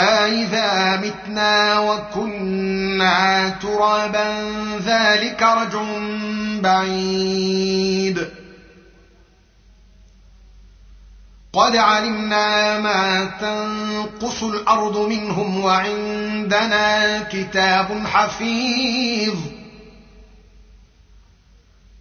أإذا متنا وكنا ترابا ذلك رجع بعيد. قد علمنا ما تنقص الأرض منهم وعندنا كتاب حفيظ.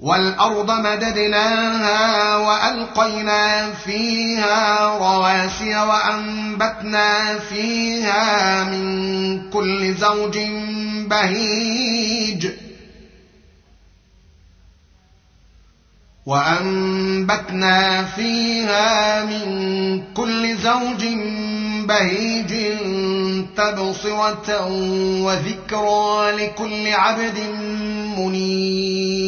والأرض مددناها وألقينا فيها رواسي وأنبتنا فيها من كل زوج بهيج. وأنبتنا فيها من كل زوج بهيج تبصرة وذكرى لكل عبد منيب.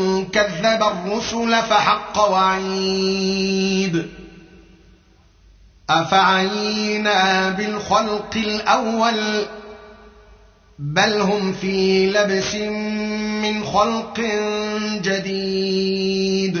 كذب الرسل فحق وعيد. أفعينا بالخلق الأول؟ بل هم في لبس من خلق جديد.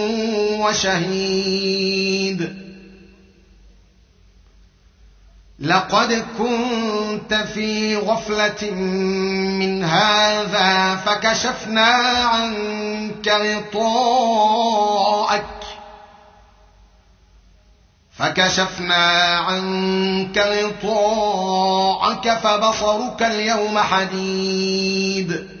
وشهيد. لقد كنت في غفلة من هذا فكشفنا عنك غطاءك. فكشفنا عنك غطاءك فبصرك اليوم حديد.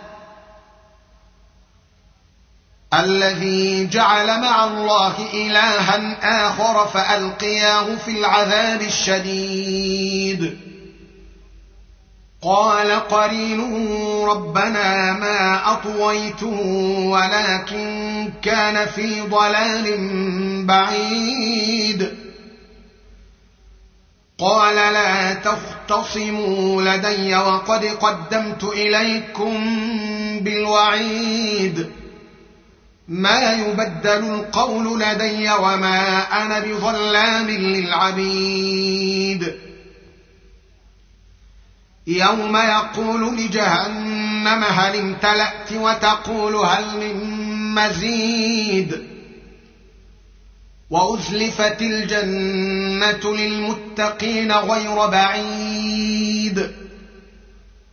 الذي جعل مع الله إلها آخر فألقياه في العذاب الشديد. قال قرينه ربنا ما أطويته ولكن كان في ضلال بعيد. قال لا تختصموا لدي وقد قدمت إليكم بالوعيد. ما يبدل القول لدي وما أنا بظلام للعبيد. يوم يقول لجهنم هل امتلأت وتقول هل من مزيد. وأزلفت الجنة للمتقين غير بعيد.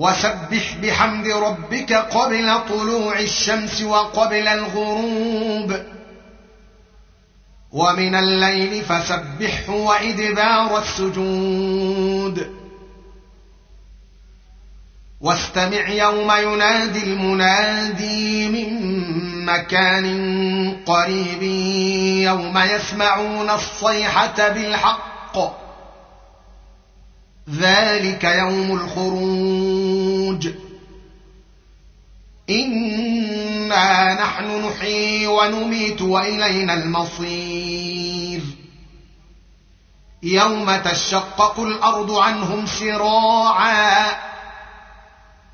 وسبح بحمد ربك قبل طلوع الشمس وقبل الغروب. ومن الليل فسبحه وإدبار السجود. واستمع يوم ينادي المنادي من مكان قريب يوم يسمعون الصيحة بالحق. ذلك يوم الخروج. انا نحن نحيي ونميت والينا المصير. يوم تشقق الأرض عنهم سراعا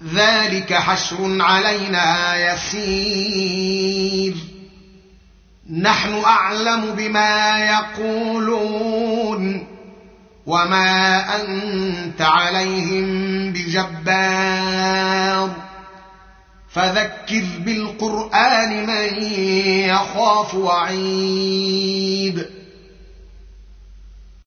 ذلك حشر علينا يسير. نحن اعلم بما يقولون. وما انت عليهم بجبار فذكر بالقران من يخاف وعيد